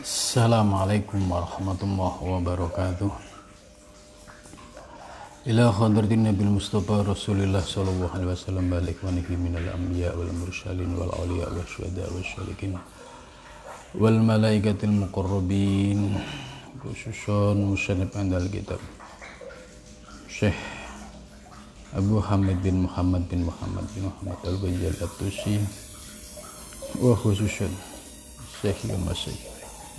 Assalamualaikum warahmatullahi wabarakatuh. Ila khadratin Nabi Mustafa Rasulullah sallallahu alaihi wasallam balik wanihi minal anbiya wal mursalin wal awliya wal syuhada wal syalikin wal malaikatil muqarrabin. Khususon musanib andal kitab. Syekh Abu Hamid bin Muhammad bin Muhammad bin Muhammad Al-Ghazali At-Tusi. Wa khususon Syekh Masih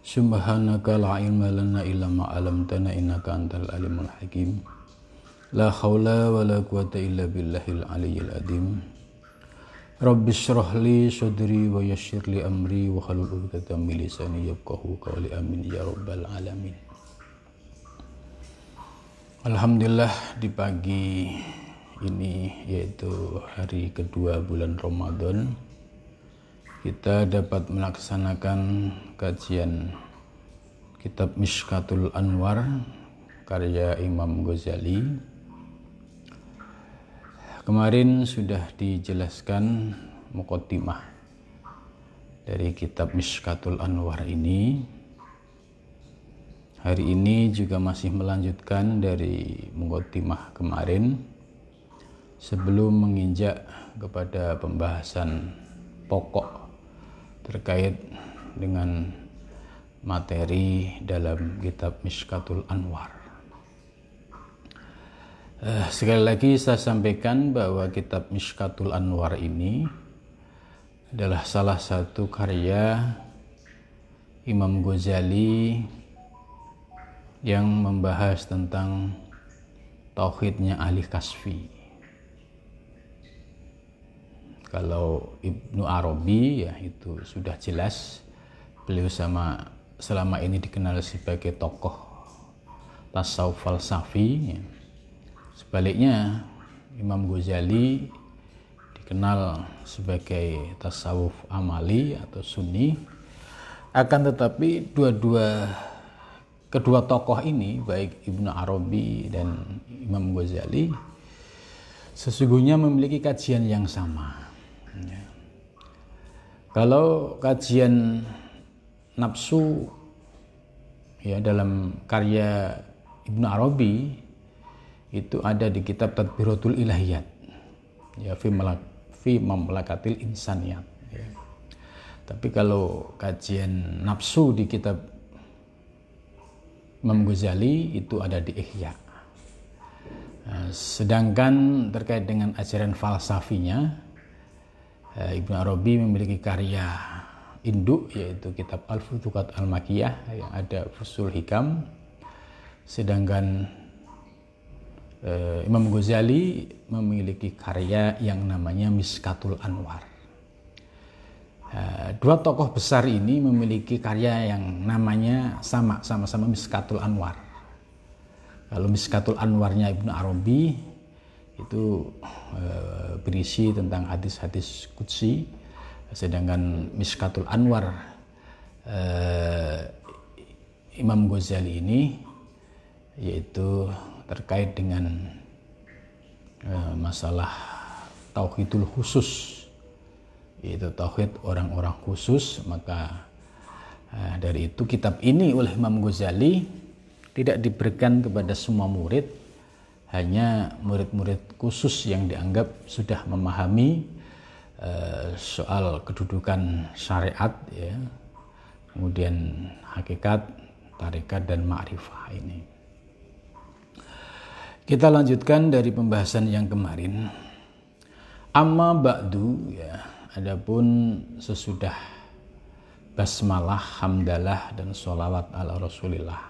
Subhanaka la ilma lana illa ma 'allamtana innaka antal alimul hakim. La haula wa la quwata illa billahil aliyyil azim. Rabbi shrah li sadri wa yassir li amri wa hlul 'uqdatam min lisani yafqahu qawli amin ya rabbal alamin. Alhamdulillah di pagi ini yaitu hari kedua bulan Ramadan kita dapat melaksanakan kajian kitab Mishkatul Anwar karya Imam Ghazali. Kemarin sudah dijelaskan mukotimah dari kitab Mishkatul Anwar ini. Hari ini juga masih melanjutkan dari mukotimah kemarin sebelum menginjak kepada pembahasan pokok terkait dengan materi dalam kitab Mishkatul Anwar. Uh, sekali lagi saya sampaikan bahwa kitab Mishkatul Anwar ini adalah salah satu karya Imam Ghazali yang membahas tentang tauhidnya ahli kasfi. Kalau Ibnu Arabi ya itu sudah jelas beliau sama selama ini dikenal sebagai tokoh tasawuf falsafi. Ya. Sebaliknya Imam Ghazali dikenal sebagai tasawuf amali atau sunni. Akan tetapi dua-dua kedua tokoh ini baik Ibnu Arabi dan Imam Ghazali sesungguhnya memiliki kajian yang sama Ya. Kalau kajian nafsu ya dalam karya Ibnu Arabi itu ada di kitab Tadbiratul Ilahiyat ya fi malak fi mamlakatil insaniyat ya. Tapi kalau kajian nafsu di kitab Imam Ghazali itu ada di Ihya. Nah, sedangkan terkait dengan ajaran falsafinya Ibnu Arabi memiliki karya induk yaitu kitab Al-Futuhat Al-Makiyah yang ada Fusul Hikam. Sedangkan uh, Imam Ghazali memiliki karya yang namanya Miskatul Anwar. Uh, dua tokoh besar ini memiliki karya yang namanya sama sama-sama Miskatul Anwar. Kalau Miskatul Anwarnya Ibnu Arabi itu uh, berisi tentang hadis-hadis kutsi sedangkan Miskatul Anwar uh, Imam Ghazali ini yaitu terkait dengan uh, masalah tauhidul khusus. Yaitu tauhid orang-orang khusus maka dari itu kitab ini oleh Imam Ghazali tidak diberikan kepada semua murid hanya murid-murid khusus yang dianggap sudah memahami uh, soal kedudukan syariat ya. Kemudian hakikat tarikat dan ma'rifah ini. Kita lanjutkan dari pembahasan yang kemarin. Amma ba'du ya. Adapun sesudah basmalah hamdalah dan sholawat ala rasulillah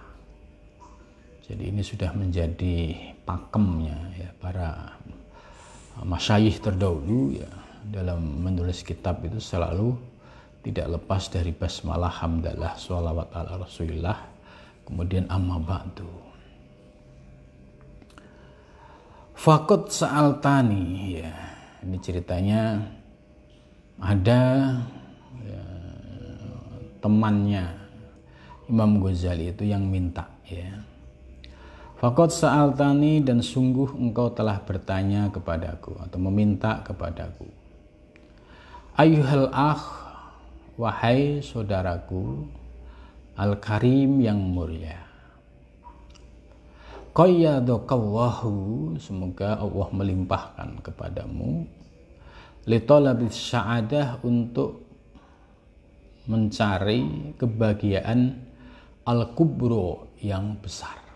jadi ini sudah menjadi pakemnya ya para masyayikh terdahulu ya dalam menulis kitab itu selalu tidak lepas dari basmalah hamdalah sholawat ala rasulillah Kemudian amma ba'du. Fakut sa'altani ya. Ini ceritanya ada ya, temannya Imam Ghazali itu yang minta ya. Fakot sa'altani dan sungguh engkau telah bertanya kepadaku atau meminta kepadaku. Ayuhal akh, wahai saudaraku, al-karim yang mulia. Qayyadakallahu semoga Allah melimpahkan kepadamu. Litolabis sya'adah untuk mencari kebahagiaan al-kubro yang besar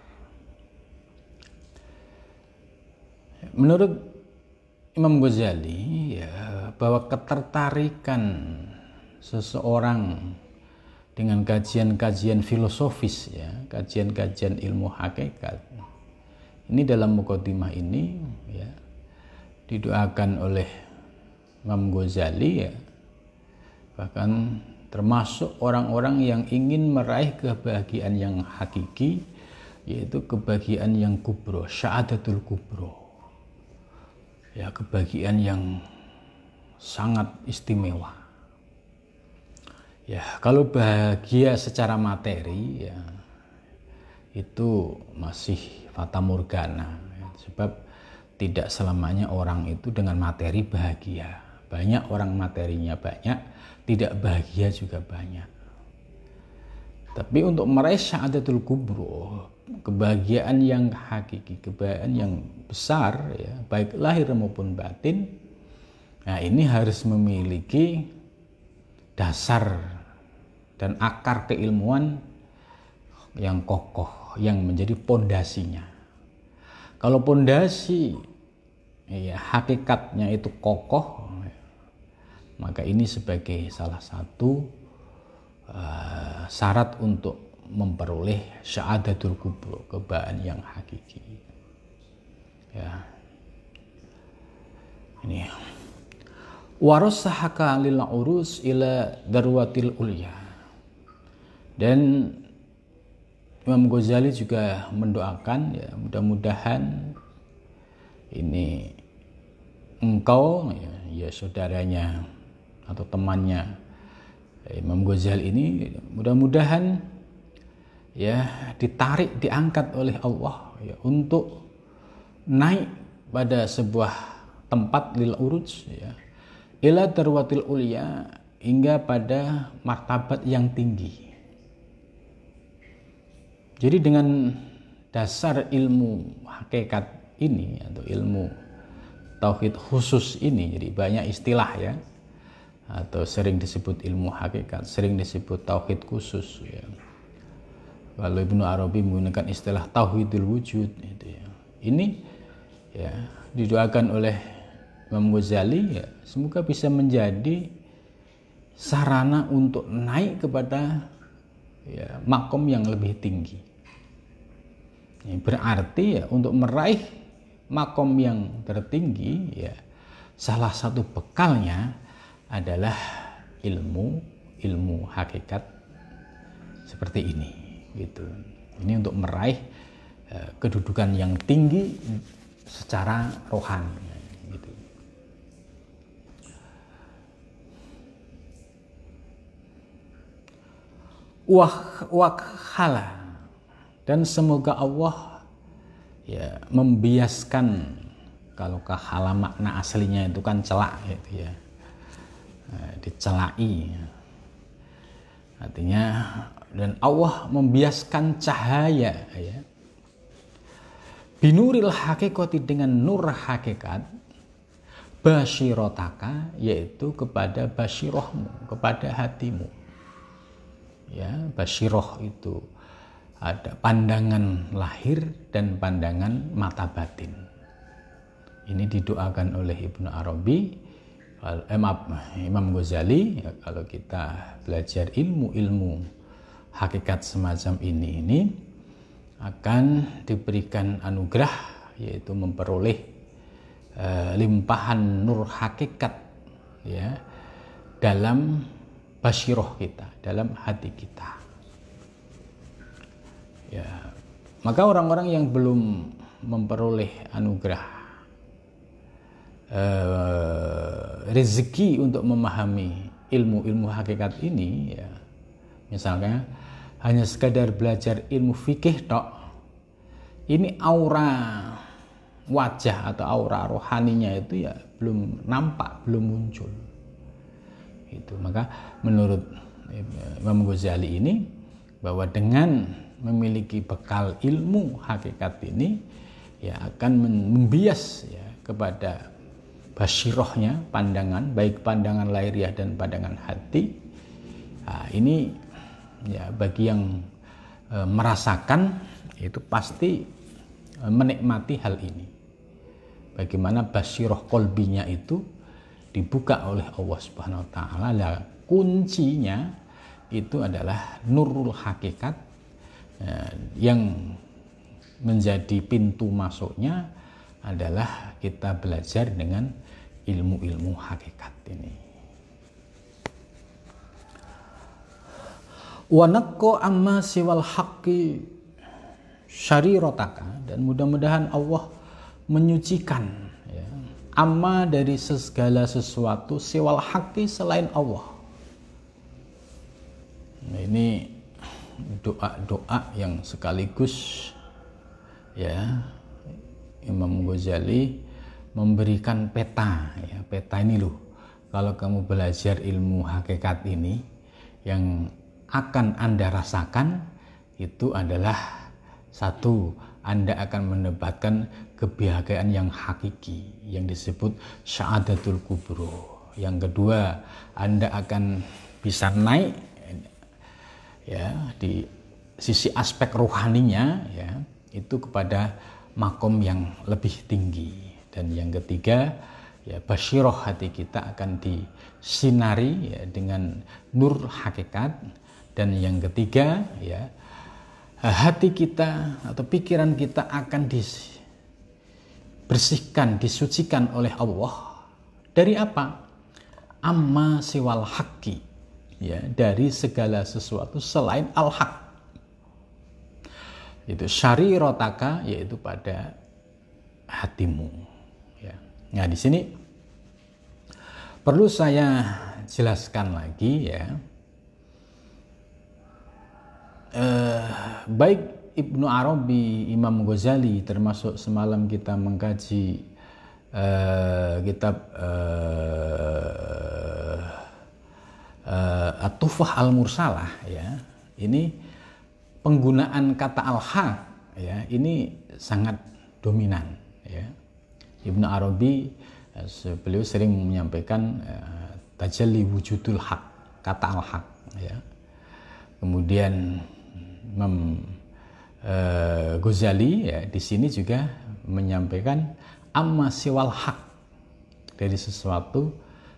menurut Imam Ghazali ya bahwa ketertarikan seseorang dengan kajian-kajian filosofis ya, kajian-kajian ilmu hakikat ini dalam mukaddimah ini ya didoakan oleh Imam Ghazali ya bahkan termasuk orang-orang yang ingin meraih kebahagiaan yang hakiki yaitu kebahagiaan yang kubro syahadatul kubro ya kebahagiaan yang sangat istimewa. Ya kalau bahagia secara materi ya itu masih fata morgana. Ya. sebab tidak selamanya orang itu dengan materi bahagia. Banyak orang materinya banyak tidak bahagia juga banyak. Tapi untuk meraih syahadatul kubro kebahagiaan yang hakiki kebahagiaan yang besar ya baik lahir maupun batin nah ini harus memiliki dasar dan akar keilmuan yang kokoh yang menjadi pondasinya. Kalau pondasi ya, hakikatnya itu kokoh, maka ini sebagai salah satu uh, syarat untuk memperoleh syahadatul kubro, kebaan yang hakiki. Ya. Ini warasahaka lil urus ila darwatil ulya. Dan Imam Ghazali juga mendoakan ya mudah-mudahan ini engkau ya, ya saudaranya atau temannya Imam Ghazali ini mudah-mudahan ya ditarik diangkat oleh Allah ya untuk naik pada sebuah tempat lil uruj ya ila darwatil ulia hingga pada martabat yang tinggi jadi dengan dasar ilmu hakikat ini atau ilmu tauhid khusus ini, jadi banyak istilah ya, atau sering disebut ilmu hakikat, sering disebut tauhid khusus ya. Kalau Ibnu Arabi menggunakan istilah tauhidul wujud itu ya. Ini ya didoakan oleh Imam Ghazali ya, semoga bisa menjadi sarana untuk naik kepada ya, makom yang lebih tinggi. Berarti ya untuk meraih makom yang tertinggi ya salah satu bekalnya adalah ilmu ilmu hakikat seperti ini gitu. Ini untuk meraih uh, kedudukan yang tinggi secara rohani gitu. Wah wakhala dan semoga Allah ya membiaskan kalau kahala makna aslinya itu kan celak gitu ya nah, dicelai artinya dan Allah membiaskan cahaya ya binuril hakikati dengan nur hakikat basyirotaka yaitu kepada basyirohmu kepada hatimu ya basyiroh itu ada pandangan lahir dan pandangan mata batin. Ini didoakan oleh Ibnu Arabi, eh, maaf, Imam Ghazali. Ya, kalau kita belajar ilmu-ilmu hakikat semacam ini, ini akan diberikan anugerah yaitu memperoleh eh, limpahan nur hakikat ya dalam basyiroh kita, dalam hati kita. Maka orang-orang yang belum memperoleh anugerah uh, rezeki untuk memahami ilmu-ilmu hakikat ini ya misalnya hanya sekadar belajar ilmu fikih tok. Ini aura wajah atau aura rohaninya itu ya belum nampak belum muncul. Itu maka menurut Imam Ghazali ini bahwa dengan memiliki bekal ilmu hakikat ini ya akan membias ya kepada basirohnya pandangan baik pandangan lahiriah dan pandangan hati. Nah, ini ya bagi yang e, merasakan itu pasti e, menikmati hal ini bagaimana basiroh kolbinya itu dibuka oleh Allah Subhanahu wa taala kuncinya itu adalah nurul hakikat Eh, yang menjadi pintu masuknya adalah kita belajar dengan ilmu-ilmu hakikat ini. Wanakko amma siwal haqqi syarirotaka dan mudah-mudahan Allah menyucikan ya, amma dari segala sesuatu siwal haqqi selain Allah. Nah, ini doa-doa yang sekaligus ya Imam Ghazali memberikan peta ya peta ini loh kalau kamu belajar ilmu hakikat ini yang akan Anda rasakan itu adalah satu Anda akan mendapatkan kebahagiaan yang hakiki yang disebut syahadatul kubro. Yang kedua Anda akan bisa naik ya di sisi aspek rohaninya ya itu kepada makom yang lebih tinggi. Dan yang ketiga ya basyiroh hati kita akan disinari ya, dengan nur hakikat dan yang ketiga ya hati kita atau pikiran kita akan dibersihkan disucikan oleh Allah dari apa amma siwal haqqi ya dari segala sesuatu selain al-haq. Itu syari rotaka yaitu pada hatimu. Ya. Nah di sini perlu saya jelaskan lagi ya. Eh, baik Ibnu Arabi, Imam Ghazali termasuk semalam kita mengkaji eh, kitab eh, uh, At-Tufah Al-Mursalah ya. Ini penggunaan kata al-haq ya, ini sangat dominan ya. Ibnu Arabi uh, beliau sering menyampaikan uh, tajalli wujudul haq, kata al-haq ya. Kemudian Imam uh, Ghazali ya di sini juga menyampaikan amma siwal haq dari sesuatu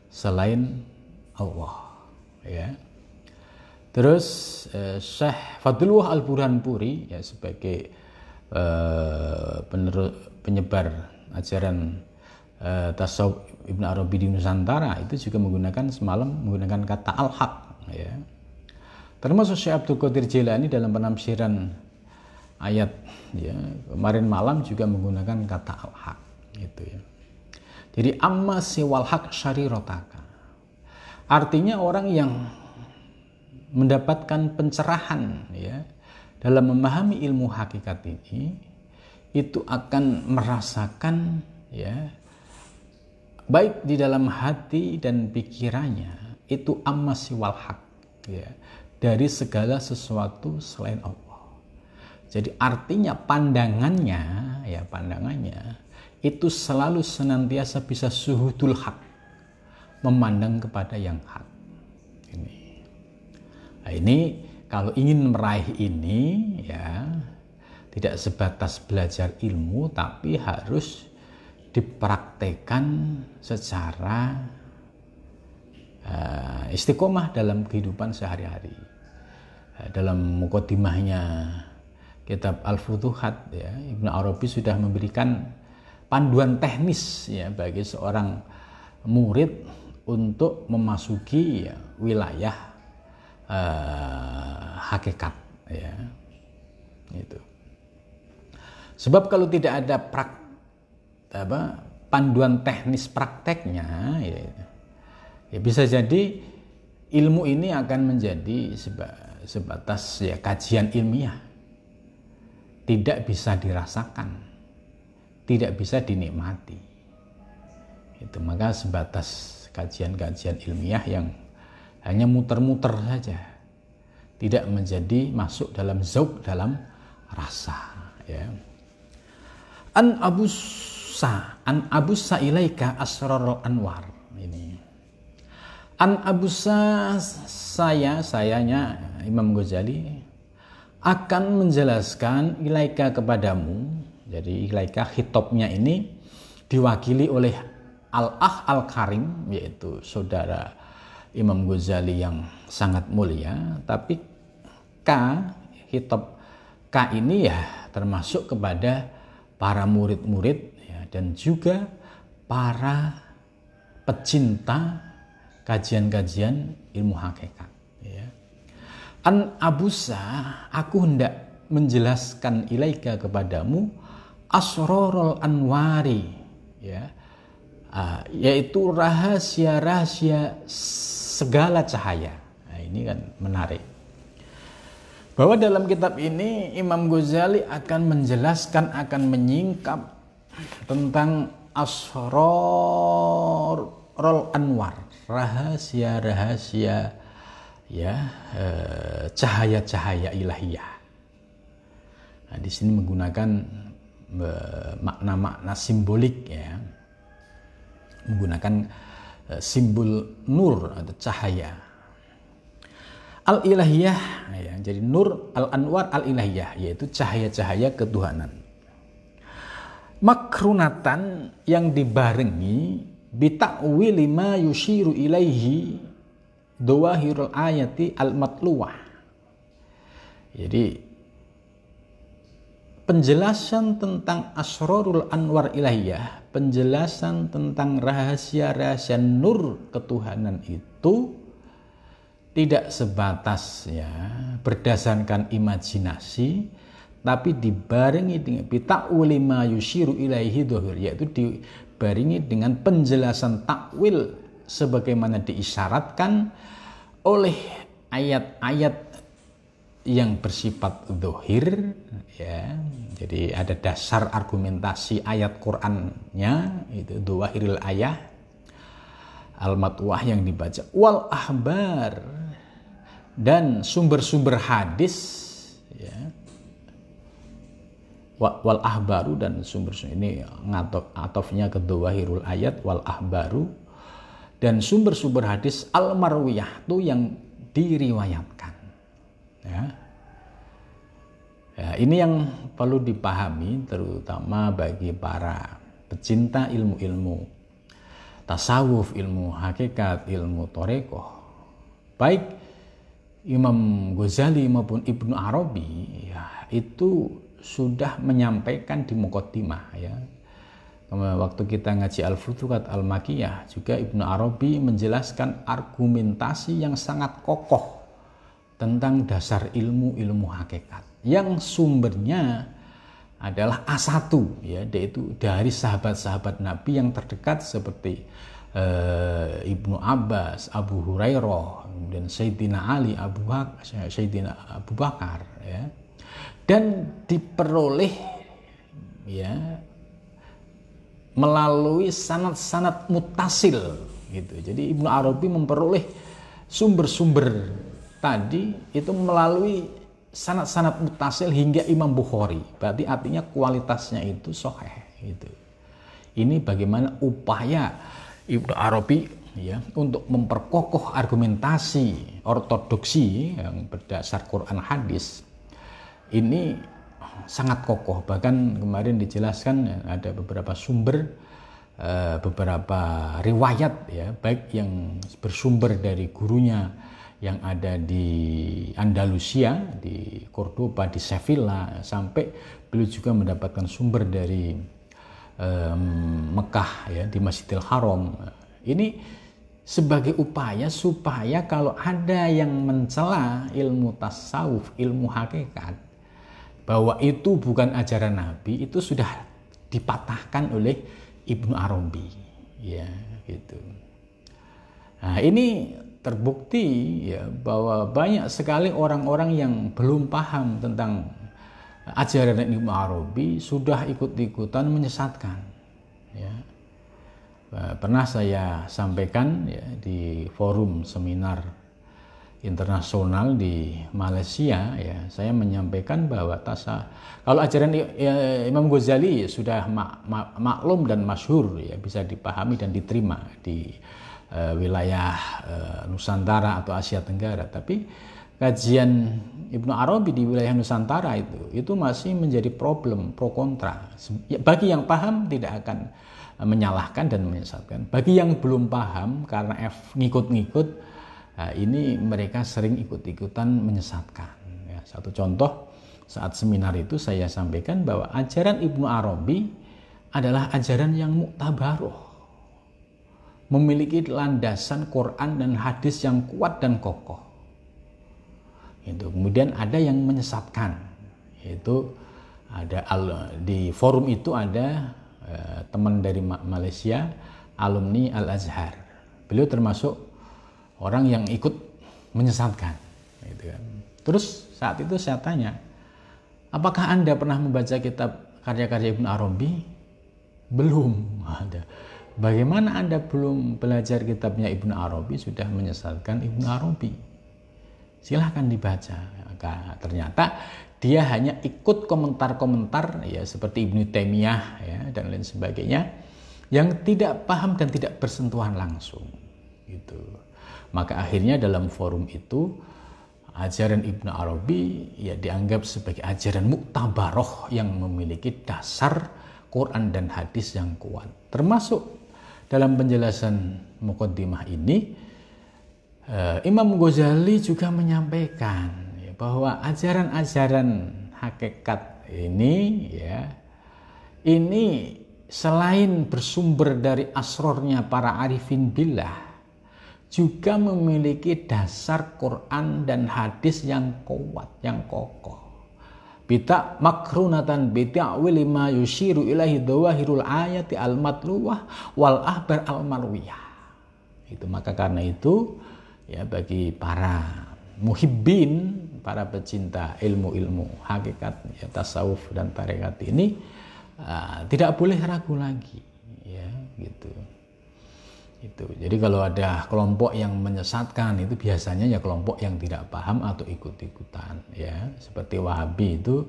selain Allah ya. Terus eh, Syekh Fadlullah Al Burhanpuri ya sebagai eh, penerus, penyebar ajaran eh, tasawuf Ibn Arabi di Nusantara itu juga menggunakan semalam menggunakan kata al-haq ya. Termasuk Syekh Abdul Qadir Jilani dalam penafsiran ayat ya kemarin malam juga menggunakan kata al-haq gitu ya. Jadi amma siwal haq syarirotaka Artinya orang yang mendapatkan pencerahan ya dalam memahami ilmu hakikat ini itu akan merasakan ya baik di dalam hati dan pikirannya itu amasiwal hak ya dari segala sesuatu selain Allah. Jadi artinya pandangannya ya pandangannya itu selalu senantiasa bisa suhudul hak memandang kepada yang hak. Ini. Nah, ini kalau ingin meraih ini ya tidak sebatas belajar ilmu tapi harus dipraktekkan secara uh, istiqomah dalam kehidupan sehari-hari. Uh, dalam mukodimahnya kitab Al-Futuhat ya, Ibnu Arabi sudah memberikan panduan teknis ya bagi seorang murid untuk memasuki ya, wilayah uh, hakikat ya itu. Sebab kalau tidak ada prak, apa, panduan teknis prakteknya, ya, ya bisa jadi ilmu ini akan menjadi sebatas ya kajian ilmiah, tidak bisa dirasakan, tidak bisa dinikmati. Itu maka sebatas kajian-kajian ilmiah yang hanya muter-muter saja, tidak menjadi masuk dalam zauk dalam rasa. Ya. An Abu Sa, An Abu Sa ilaika asrarul anwar. Ini. An Abu Sa saya, sayanya Imam Ghazali akan menjelaskan ilaika kepadamu. Jadi ilaika hitopnya ini diwakili oleh Al-Ah Al-Karim yaitu saudara Imam Ghazali yang sangat mulia tapi K hitop K ini ya termasuk kepada para murid-murid ya, dan juga para pecinta kajian-kajian ilmu hakikat ya. An abusa aku hendak menjelaskan ilaika kepadamu asrorul anwari ya uh, yaitu rahasia-rahasia segala cahaya. Nah, ini kan menarik. Bahwa dalam kitab ini Imam Ghazali akan menjelaskan, akan menyingkap tentang asror anwar, rahasia-rahasia ya eh, cahaya-cahaya ilahiyah. Nah, di sini menggunakan eh, makna-makna simbolik ya menggunakan uh, simbol nur atau cahaya. Al ilahiyah ya, jadi nur al anwar al ilahiyah yaitu cahaya-cahaya ketuhanan. Makrunatan yang dibarengi bitakwil lima yushiru ilaihi dawahirul ayati al matluwah. Jadi penjelasan tentang asrorul anwar ilahiyah, penjelasan tentang rahasia-rahasia nur ketuhanan itu tidak sebatas ya berdasarkan imajinasi tapi dibarengi dengan bitakwil ma yushiru ilaihi dohir yaitu dibarengi dengan penjelasan takwil sebagaimana diisyaratkan oleh ayat-ayat yang bersifat dohir ya. Jadi ada dasar argumentasi ayat Qurannya itu dohiril ayah al-matwah yang dibaca wal ahbar dan sumber-sumber hadis wal ahbaru dan sumber-sumber ini ngatof atofnya ke dohirul ayat wal ahbaru dan sumber-sumber hadis al marwiyah itu yang diriwayatkan Ya. ya, ini yang perlu dipahami terutama bagi para pecinta ilmu-ilmu tasawuf, ilmu hakikat, ilmu torekoh. Baik Imam Ghazali maupun Ibnu Arabi ya, itu sudah menyampaikan di Muqaddimah ya. Waktu kita ngaji Al-Futuhat Al-Makiyah juga Ibnu Arabi menjelaskan argumentasi yang sangat kokoh tentang dasar ilmu-ilmu hakikat yang sumbernya adalah A1 ya yaitu dari sahabat-sahabat Nabi yang terdekat seperti uh, Ibnu Abbas, Abu Hurairah, dan Sayyidina Ali, Abu Bakar, Sayyidina Abu Bakar ya. Dan diperoleh ya melalui sanat-sanat mutasil gitu. Jadi Ibnu Arabi memperoleh sumber-sumber tadi itu melalui sanat-sanat mutasil hingga Imam Bukhari. Berarti artinya kualitasnya itu soheh. Gitu. Ini bagaimana upaya Ibnu Arabi ya untuk memperkokoh argumentasi ortodoksi yang berdasar Quran hadis ini sangat kokoh bahkan kemarin dijelaskan ada beberapa sumber eh, beberapa riwayat ya baik yang bersumber dari gurunya yang ada di Andalusia, di Cordoba, di Sevilla, sampai beliau juga mendapatkan sumber dari Mekah ya di Masjidil Haram. Ini sebagai upaya supaya kalau ada yang mencela ilmu tasawuf, ilmu hakikat, bahwa itu bukan ajaran Nabi itu sudah dipatahkan oleh Ibnu Arabi. Ya gitu. Nah ini terbukti ya bahwa banyak sekali orang-orang yang belum paham tentang ajaran Ibnu Arabi sudah ikut-ikutan menyesatkan. Ya. Pernah saya sampaikan ya, di forum seminar internasional di Malaysia ya saya menyampaikan bahwa tasa kalau ajaran ya, Imam Ghazali sudah mak, mak, maklum dan masyhur ya bisa dipahami dan diterima di uh, wilayah uh, Nusantara atau Asia Tenggara. Tapi kajian Ibnu Arabi di wilayah Nusantara itu itu masih menjadi problem pro kontra. Ya, bagi yang paham tidak akan menyalahkan dan menyesatkan. Bagi yang belum paham karena F ngikut-ngikut Nah, ini mereka sering ikut-ikutan menyesatkan. Ya, satu contoh saat seminar itu saya sampaikan bahwa ajaran Ibnu Arabi adalah ajaran yang muktabaroh. Memiliki landasan Quran dan hadis yang kuat dan kokoh. Itu. Kemudian ada yang menyesatkan. Yaitu ada di forum itu ada eh, teman dari Malaysia, alumni Al-Azhar. Beliau termasuk orang yang ikut menyesatkan. Gitu kan. Terus saat itu saya tanya, apakah anda pernah membaca kitab karya-karya Ibn Arabi? Belum ada. Bagaimana anda belum belajar kitabnya Ibn Arabi sudah menyesatkan Ibn Arabi? Silahkan dibaca. Ternyata dia hanya ikut komentar-komentar ya seperti Ibnu Taimiyah ya dan lain sebagainya yang tidak paham dan tidak bersentuhan langsung gitu. Maka akhirnya dalam forum itu ajaran Ibnu Arabi ya dianggap sebagai ajaran muktabaroh yang memiliki dasar Quran dan hadis yang kuat. Termasuk dalam penjelasan mukaddimah ini uh, Imam Ghazali juga menyampaikan ya, bahwa ajaran-ajaran hakikat ini ya ini selain bersumber dari asrornya para arifin billah juga memiliki dasar Quran dan hadis yang kuat, yang kokoh. Bita makrunatan bita'wil ma yushiru ilahi dawahirul ayati al-matluwah wal ahbar al-marwiyah. Itu maka karena itu ya bagi para muhibbin, para pecinta ilmu-ilmu hakikat ya, tasawuf dan tarekat ini uh, tidak boleh ragu lagi ya gitu itu. Jadi kalau ada kelompok yang menyesatkan itu biasanya ya kelompok yang tidak paham atau ikut-ikutan ya. Seperti Wahabi itu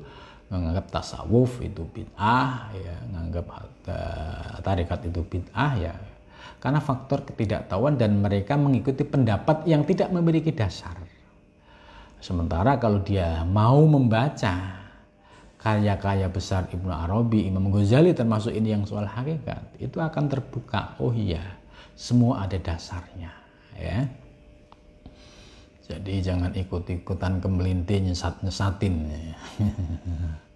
menganggap tasawuf itu bid'ah ya, menganggap uh, tarekat itu bid'ah ya. Karena faktor ketidaktahuan dan mereka mengikuti pendapat yang tidak memiliki dasar. Sementara kalau dia mau membaca karya-karya besar Ibnu Arabi, Imam Ghazali termasuk ini yang soal hakikat, itu akan terbuka. Oh iya, semua ada dasarnya ya jadi jangan ikut-ikutan kemelinti nyesat-nyesatin ya.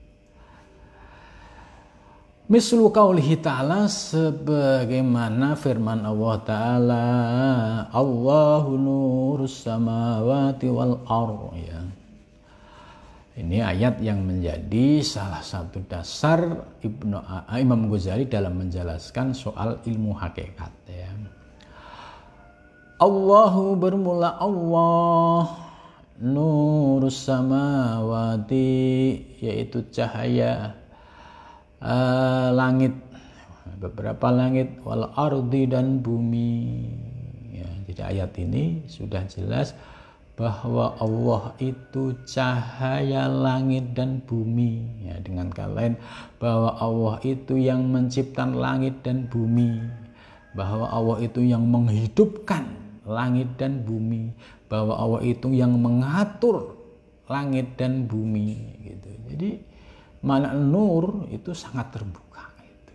Mislu qaulihi ta'ala sebagaimana firman Allah taala Allahu nurus samawati wal ar ya. Ini ayat yang menjadi salah satu dasar Ibnu Imam Ghazali dalam menjelaskan soal ilmu hakikat ya. Allahu bermula Allah nur samawati yaitu cahaya uh, langit beberapa langit wal ardi dan bumi. Ya, jadi ayat ini sudah jelas bahwa Allah itu cahaya langit dan bumi. Ya dengan kalian bahwa Allah itu yang menciptakan langit dan bumi. Bahwa Allah itu yang menghidupkan langit dan bumi bahwa Allah itu yang mengatur langit dan bumi gitu. Jadi mana nur itu sangat terbuka gitu.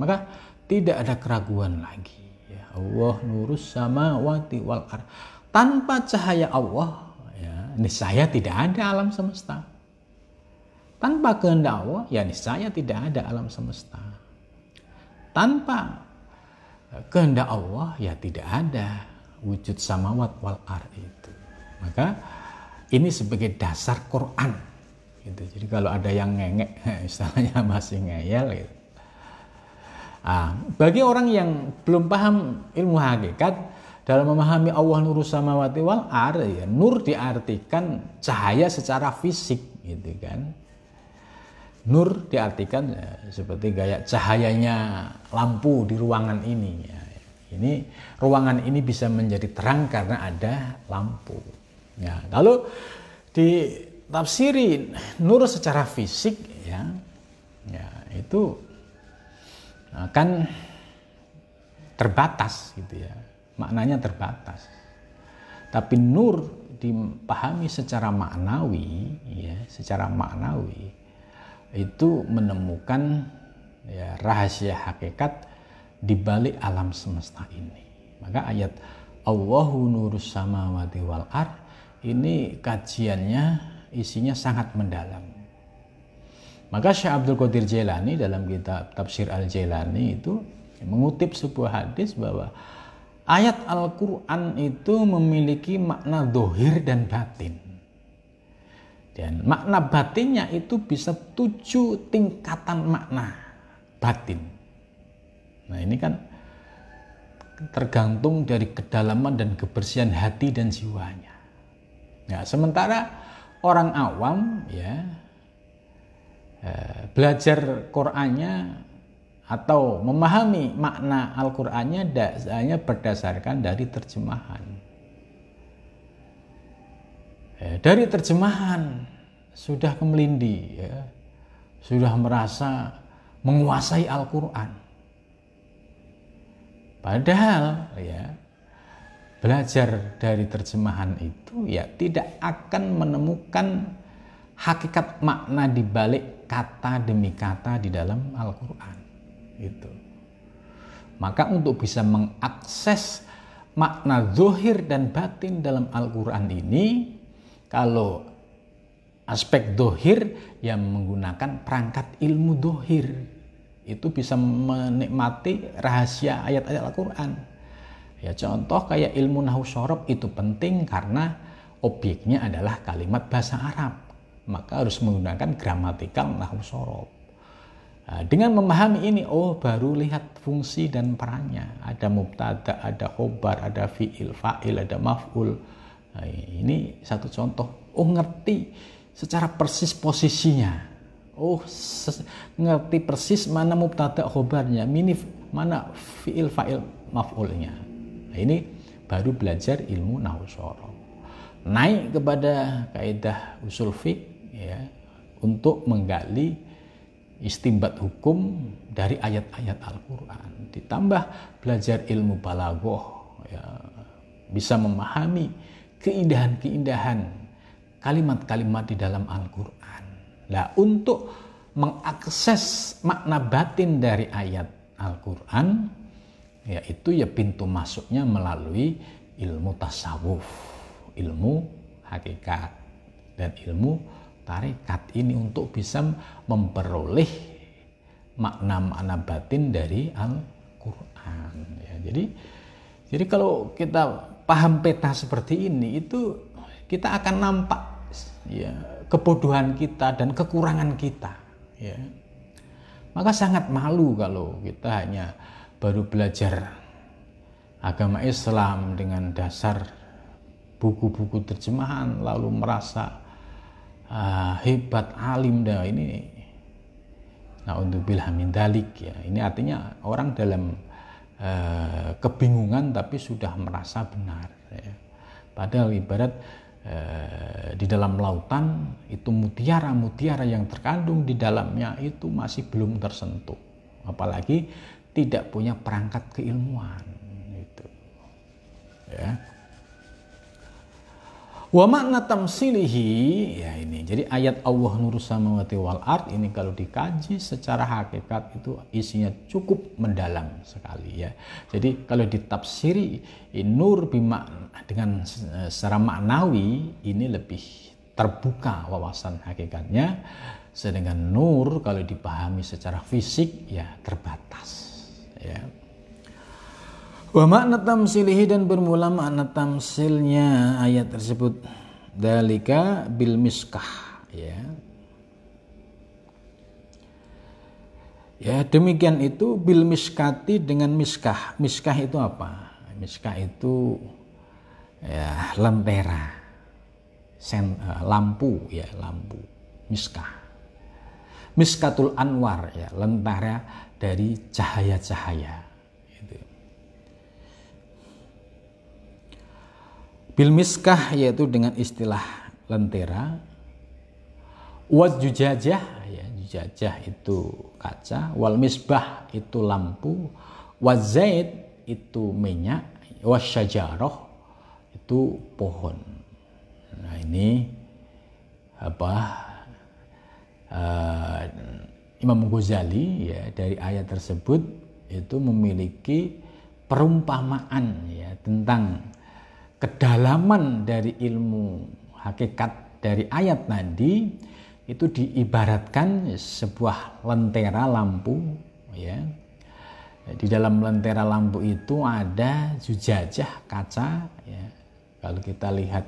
maka tidak ada keraguan lagi ya. Allah nurus sama wati wal ar tanpa cahaya Allah ya niscaya tidak ada alam semesta. Tanpa kehendak Allah ya niscaya tidak ada alam semesta. Tanpa kehendak Allah ya tidak ada wujud samawat wal ar itu. Maka ini sebagai dasar Quran gitu. Jadi kalau ada yang ngengek, istilahnya masih ngeyel gitu. Nah, bagi orang yang belum paham ilmu hakikat dalam memahami Allah nur samawati wal ar ya nur diartikan cahaya secara fisik gitu kan. Nur diartikan ya, seperti gaya cahayanya lampu di ruangan ini ya. Ini ruangan ini bisa menjadi terang karena ada lampu. Ya, kalau di tafsiri nur secara fisik ya. Ya itu akan terbatas gitu ya. Maknanya terbatas. Tapi nur dipahami secara maknawi ya secara maknawi itu menemukan ya rahasia hakikat di balik alam semesta ini maka ayat Allahu nurus samawati wal ar ini kajiannya isinya sangat mendalam. Maka Syekh Abdul Qadir Jailani dalam kitab Tafsir Al-Jailani itu mengutip sebuah hadis bahwa ayat Al-Quran itu memiliki makna dohir dan batin. Dan makna batinnya itu bisa tujuh tingkatan makna batin. Nah ini kan tergantung dari kedalaman dan kebersihan hati dan jiwanya. Nah, sementara orang awam ya eh, belajar Qur'annya atau memahami makna Al-Qur'annya hanya berdasarkan dari terjemahan. Eh, dari terjemahan sudah kemelindi ya, sudah merasa menguasai Al-Qur'an. Padahal ya belajar dari terjemahan itu ya tidak akan menemukan hakikat makna di balik kata demi kata di dalam Al-Qur'an. Itu. Maka untuk bisa mengakses makna zohir dan batin dalam Al-Quran ini, kalau aspek dohir yang menggunakan perangkat ilmu dohir, itu bisa menikmati rahasia ayat-ayat Al-Quran. Ya contoh kayak ilmu nahu sorob itu penting karena objeknya adalah kalimat bahasa Arab. Maka harus menggunakan gramatikal nahu sorob. Nah, dengan memahami ini, oh baru lihat fungsi dan perannya. Ada mubtada, ada khobar, ada fi'il, fa'il, ada maf'ul. Nah, ini satu contoh. Oh ngerti secara persis posisinya. Oh ngerti persis mana mubtada khobarnya, minif mana fi'il, fa'il, maf'ulnya. Nah, ini baru belajar ilmu nahu Naik kepada kaidah usul fik ya untuk menggali istimbat hukum dari ayat-ayat Al-Qur'an. Ditambah belajar ilmu balaghah ya bisa memahami keindahan-keindahan kalimat-kalimat di dalam Al-Qur'an. Nah, untuk mengakses makna batin dari ayat Al-Qur'an yaitu ya pintu masuknya melalui ilmu tasawuf, ilmu hakikat dan ilmu tarekat ini untuk bisa memperoleh makna-makna batin dari Al-Qur'an ya. Jadi jadi kalau kita paham peta seperti ini itu kita akan nampak ya kebodohan kita dan kekurangan kita ya. Maka sangat malu kalau kita hanya baru belajar agama Islam dengan dasar buku-buku terjemahan lalu merasa uh, hebat alim dah ini nah untuk bilhamin dalik ya ini artinya orang dalam uh, kebingungan tapi sudah merasa benar ya. padahal ibarat di dalam lautan itu mutiara-mutiara yang terkandung di dalamnya itu masih belum tersentuh. Apalagi tidak punya perangkat keilmuan itu ya wa makna tamsilihi ya ini. Jadi ayat Allah nur samawati wal ard ini kalau dikaji secara hakikat itu isinya cukup mendalam sekali ya. Jadi kalau ditafsiri nur bima dengan secara maknawi ini lebih terbuka wawasan hakikatnya. Sedangkan nur kalau dipahami secara fisik ya terbatas ya. Wa makna tamsilihi dan bermula makna tamsilnya ayat tersebut dalika bil miskah ya. Ya, demikian itu bil miskati dengan miskah. Miskah itu apa? Miskah itu ya lentera. Sen, uh, lampu ya, lampu. Miskah. Miskatul Anwar ya, lentera dari cahaya-cahaya Bil miskah yaitu dengan istilah lentera. Wad jujajah ya, jajah itu kaca, wal misbah itu lampu, wazait itu minyak, wasyajaroh itu pohon. Nah ini apa uh, Imam Ghazali ya dari ayat tersebut itu memiliki perumpamaan ya tentang kedalaman dari ilmu hakikat dari ayat tadi itu diibaratkan sebuah lentera lampu ya. Di dalam lentera lampu itu ada jujajah kaca ya. Kalau kita lihat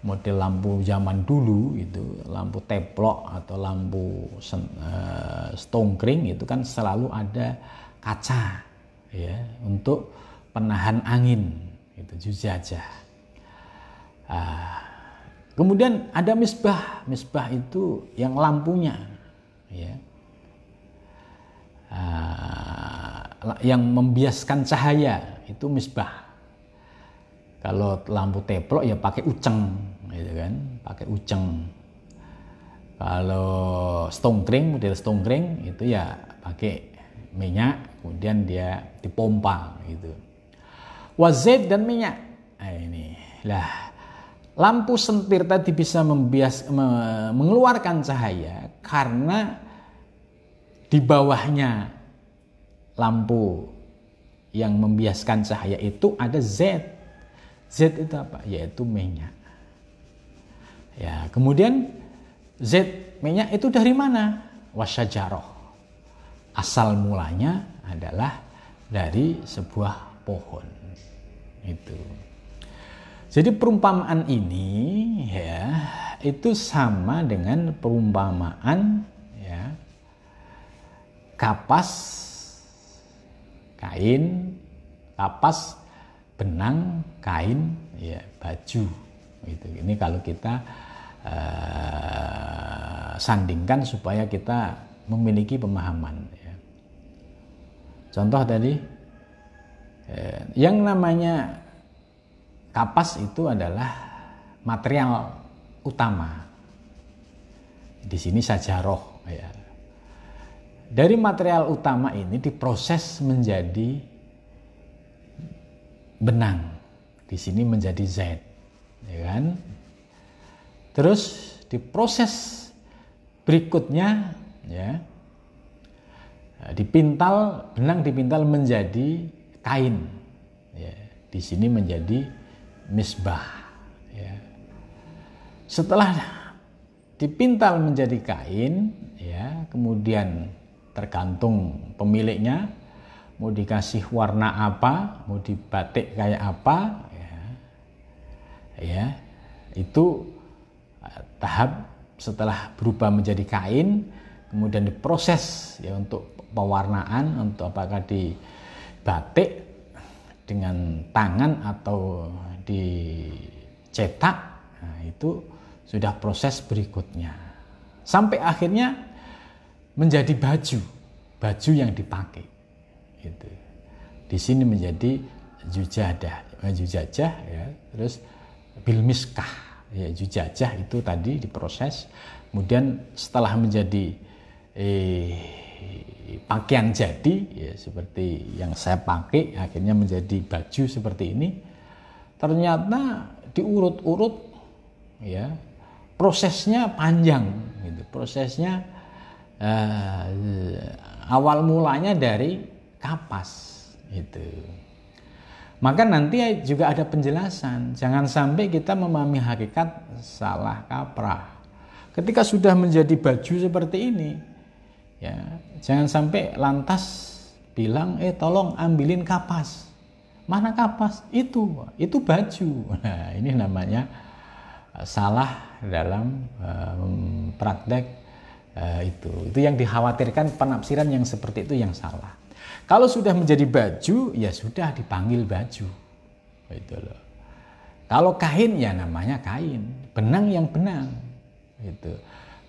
model lampu zaman dulu itu lampu teplok atau lampu uh, stongkring itu kan selalu ada kaca ya untuk penahan angin itu jujajah uh, Kemudian ada misbah. Misbah itu yang lampunya ya. Uh, yang membiaskan cahaya itu misbah. Kalau lampu teplok ya pakai uceng gitu kan, pakai uceng. Kalau stongkring, model stongkring itu ya pakai minyak, kemudian dia dipompa gitu. Wazid dan minyak. Nah, ini lah lampu sentir tadi bisa membias, me, mengeluarkan cahaya karena di bawahnya lampu yang membiaskan cahaya itu ada Z. Z itu apa? Yaitu minyak. Ya, kemudian Z minyak itu dari mana? Wasyajaroh. Asal mulanya adalah dari sebuah pohon. Itu. Jadi perumpamaan ini ya itu sama dengan perumpamaan ya kapas kain, kapas benang kain ya baju gitu. Ini kalau kita uh, sandingkan supaya kita memiliki pemahaman ya. Contoh tadi yang namanya kapas itu adalah material utama. Di sini saja roh. Ya. Dari material utama ini diproses menjadi benang. Di sini menjadi Z. Ya kan? Terus diproses berikutnya ya dipintal benang dipintal menjadi kain ya, di sini menjadi misbah. Ya. Setelah dipintal menjadi kain, ya, kemudian tergantung pemiliknya mau dikasih warna apa, mau dibatik kayak apa, ya, ya itu eh, tahap setelah berubah menjadi kain, kemudian diproses ya untuk pewarnaan, untuk apakah dibatik dengan tangan atau dicetak nah, itu sudah proses berikutnya. Sampai akhirnya menjadi baju baju yang dipakai itu di sini menjadi jujadah eh, jujajah ya. Terus bilmiskah ya jujajah itu tadi diproses. Kemudian setelah menjadi eh, pakaian jadi ya seperti yang saya pakai akhirnya menjadi baju seperti ini. Ternyata diurut-urut ya prosesnya panjang gitu. Prosesnya uh, awal mulanya dari kapas itu maka nanti juga ada penjelasan. Jangan sampai kita memahami hakikat salah kaprah. Ketika sudah menjadi baju seperti ini ya jangan sampai lantas bilang eh tolong ambilin kapas. Mana kapas? Itu, itu baju. Nah, ini namanya eh, salah dalam um, praktek uh, itu. Itu yang dikhawatirkan penafsiran yang seperti itu yang salah. Kalau sudah menjadi baju ya sudah dipanggil baju. Itu loh. Kalau kain ya namanya kain. Benang yang benang. Itu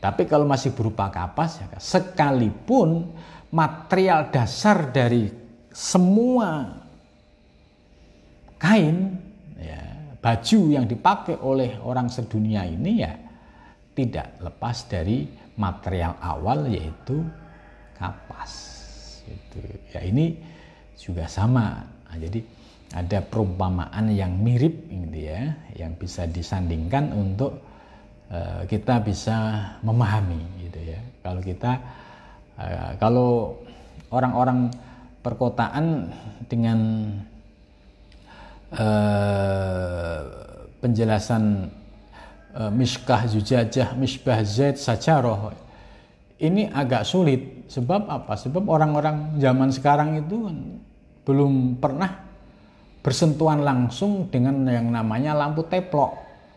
tapi kalau masih berupa kapas ya sekalipun material dasar dari semua kain ya, baju yang dipakai oleh orang sedunia ini ya tidak lepas dari material awal yaitu kapas. Itu. Ya ini juga sama. Nah, jadi ada perumpamaan yang mirip gitu ya, yang bisa disandingkan untuk uh, kita bisa memahami gitu ya. Kalau kita uh, kalau orang-orang perkotaan dengan uh, penjelasan Eh, miskah zujajah, misbah zaid, sajaroh. Ini agak sulit. Sebab apa? Sebab orang-orang zaman sekarang itu belum pernah bersentuhan langsung dengan yang namanya lampu teplok.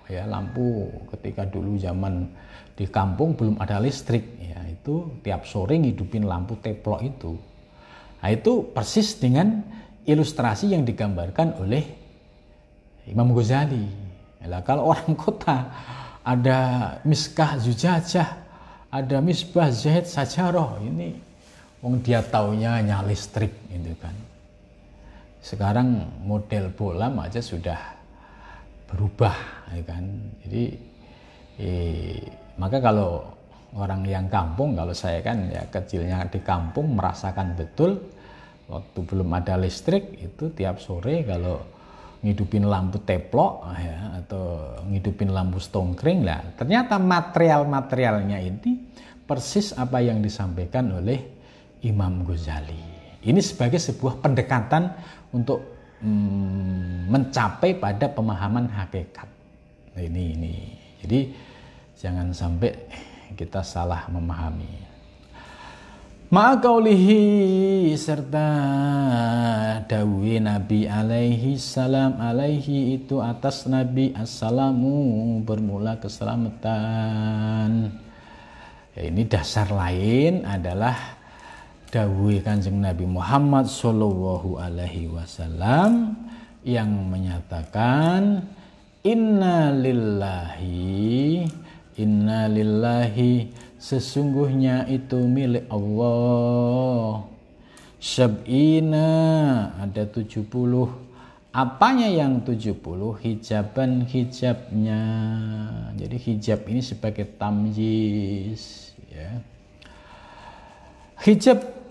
Ya, lampu ketika dulu zaman di kampung belum ada listrik. Ya, itu tiap sore ngidupin lampu teplok itu. Nah, itu persis dengan ilustrasi yang digambarkan oleh Imam Ghazali Nah, kalau orang kota ada miskah zujajah, ada misbah zahid sajaroh, ini wong dia taunya hanya listrik gitu kan. Sekarang model bolam aja sudah berubah ya kan. Jadi eh, maka kalau orang yang kampung kalau saya kan ya kecilnya di kampung merasakan betul waktu belum ada listrik itu tiap sore kalau ngidupin lampu teplok ya, atau ngidupin lampu stongkring lah ternyata material-materialnya ini persis apa yang disampaikan oleh Imam Ghazali ini sebagai sebuah pendekatan untuk mm, mencapai pada pemahaman hakikat. Nah, ini ini. Jadi jangan sampai kita salah memahami. Ma'akaulihi serta dawi Nabi alaihi salam. Alaihi itu atas Nabi. Assalamu bermula keselamatan. Ya, ini dasar lain adalah dawi kanjeng Nabi Muhammad Sallallahu Alaihi Wasallam yang menyatakan Inna lillahi Inna lillahi sesungguhnya itu milik Allah. Syab'ina ada 70 apanya yang 70 hijaban hijabnya jadi hijab ini sebagai tamjiz ya. Hijab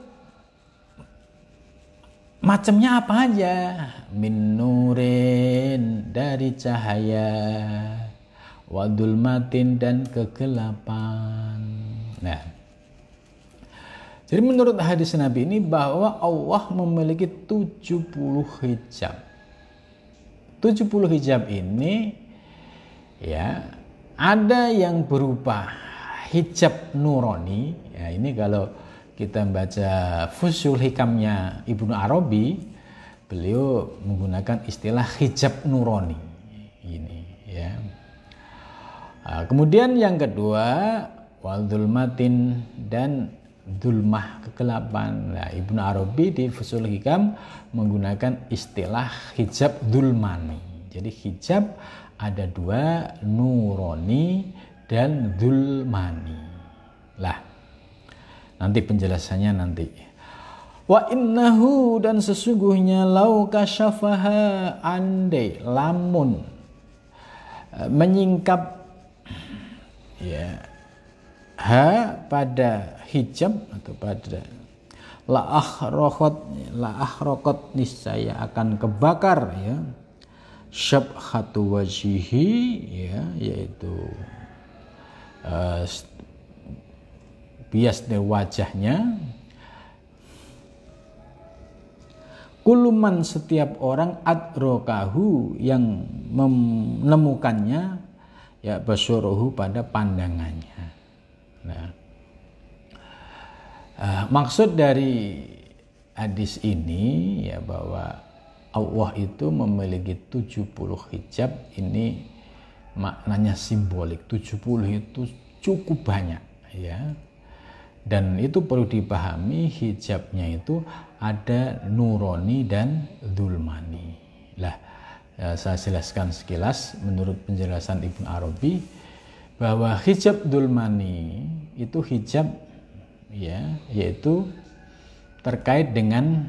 macamnya apa aja min dari cahaya wadul matin dan kegelapan. Nah, jadi menurut hadis Nabi ini bahwa Allah memiliki 70 hijab. 70 hijab ini ya ada yang berupa hijab nurani. Ya ini kalau kita baca Fusul Hikamnya Ibnu Arabi, beliau menggunakan istilah hijab nurani. Ini ya. Nah, kemudian yang kedua wal dulmatin dan dulmah kegelapan. Nah, Ibnu Arabi di Fusul Hikam menggunakan istilah hijab dulmani. Jadi hijab ada dua, nuroni dan dulmani. Lah, nanti penjelasannya nanti. Wa innahu dan sesungguhnya lau kasyafaha andai lamun eh, menyingkap ya ha pada hijab atau pada la akhraqat la akhraqat niscaya akan kebakar ya syabhatu wajihi ya yaitu uh, bias dari wajahnya. Kuluman setiap orang adrokahu yang menemukannya ya basyuruhu pada pandangannya. Nah, uh, maksud dari hadis ini ya bahwa Allah itu memiliki 70 hijab ini maknanya simbolik. 70 itu cukup banyak ya dan itu perlu dipahami hijabnya itu ada nuroni dan dulmani lah ya, saya jelaskan sekilas menurut penjelasan Ibnu Arabi bahwa hijab dulmani itu hijab ya yaitu terkait dengan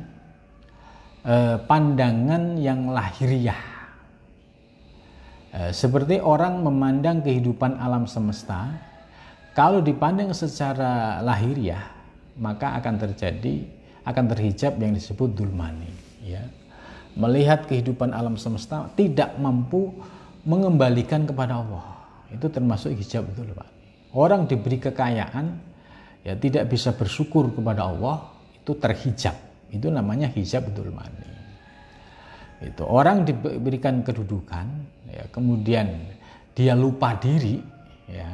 eh, pandangan yang lahiriah. Eh, seperti orang memandang kehidupan alam semesta kalau dipandang secara lahiriah, maka akan terjadi akan terhijab yang disebut dulmani, ya. Melihat kehidupan alam semesta tidak mampu mengembalikan kepada Allah. Itu termasuk hijab dulmani. Orang diberi kekayaan ya tidak bisa bersyukur kepada Allah, itu terhijab. Itu namanya hijab dulmani. Itu orang diberikan kedudukan ya kemudian dia lupa diri ya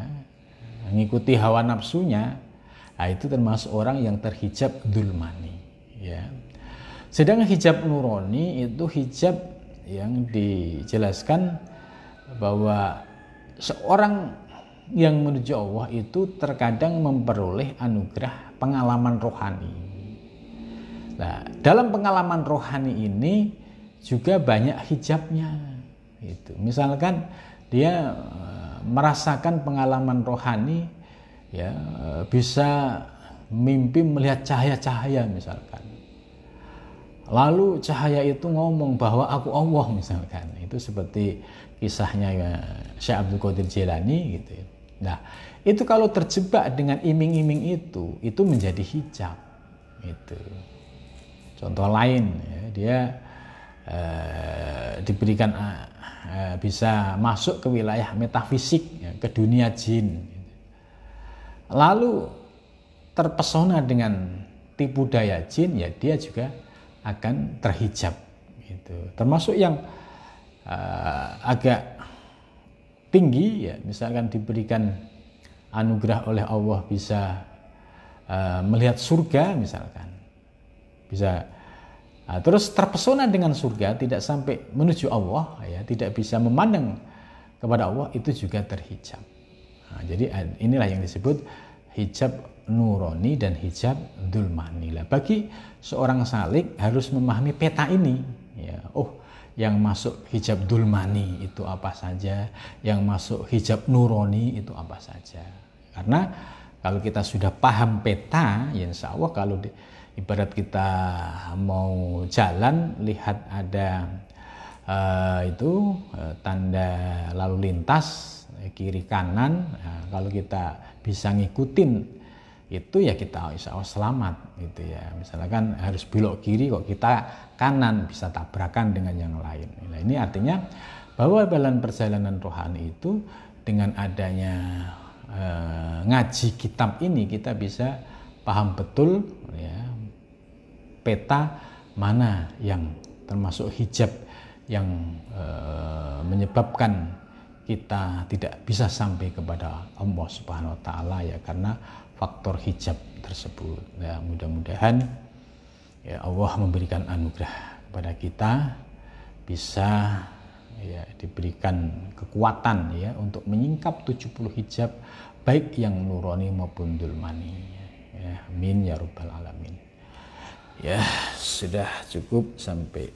mengikuti hawa nafsunya, nah itu termasuk orang yang terhijab dulmani. Ya. Sedangkan hijab nuroni itu hijab yang dijelaskan bahwa seorang yang menuju Allah itu terkadang memperoleh anugerah pengalaman rohani. Nah, dalam pengalaman rohani ini juga banyak hijabnya. Itu. Misalkan dia merasakan pengalaman rohani ya bisa mimpi melihat cahaya-cahaya misalkan. Lalu cahaya itu ngomong bahwa aku Allah misalkan. Itu seperti kisahnya ya Syekh Abdul Qadir Jilani gitu ya. nah itu kalau terjebak dengan iming-iming itu itu menjadi hijab itu contoh lain ya, dia eh, diberikan bisa masuk ke wilayah metafisik, ya, ke dunia jin. Lalu terpesona dengan tipu daya jin, ya dia juga akan terhijab. Gitu. Termasuk yang uh, agak tinggi, ya misalkan diberikan anugerah oleh Allah bisa uh, melihat surga, misalkan bisa Nah, terus terpesona dengan surga, tidak sampai menuju Allah, ya, tidak bisa memandang kepada Allah, itu juga terhijab. Nah, jadi inilah yang disebut hijab nuroni dan hijab dulmani. Bagi seorang salik harus memahami peta ini. Ya, oh, yang masuk hijab dulmani itu apa saja, yang masuk hijab nuroni itu apa saja. Karena kalau kita sudah paham peta, ya insya Allah kalau di, ibarat kita mau jalan lihat ada uh, itu uh, tanda lalu lintas kiri kanan nah, kalau kita bisa ngikutin itu ya kita insya Allah selamat gitu ya. Misalkan harus belok kiri kok kita kanan bisa tabrakan dengan yang lain. Nah ini artinya bahwa dalam perjalanan rohani itu dengan adanya uh, ngaji kitab ini kita bisa paham betul ya peta mana yang termasuk hijab yang e, menyebabkan kita tidak bisa sampai kepada Allah Subhanahu wa taala ya karena faktor hijab tersebut. Ya mudah-mudahan ya Allah memberikan anugerah kepada kita bisa ya diberikan kekuatan ya untuk menyingkap 70 hijab baik yang nurani maupun dulmani. Ya, amin ya rabbal alamin ya sudah cukup sampai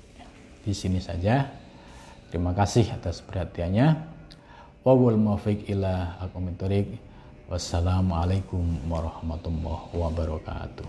di sini saja. Terima kasih atas perhatiannya. Wawul muwafiq ila akumitorik wassalamualaikum warahmatullahi wabarakatuh.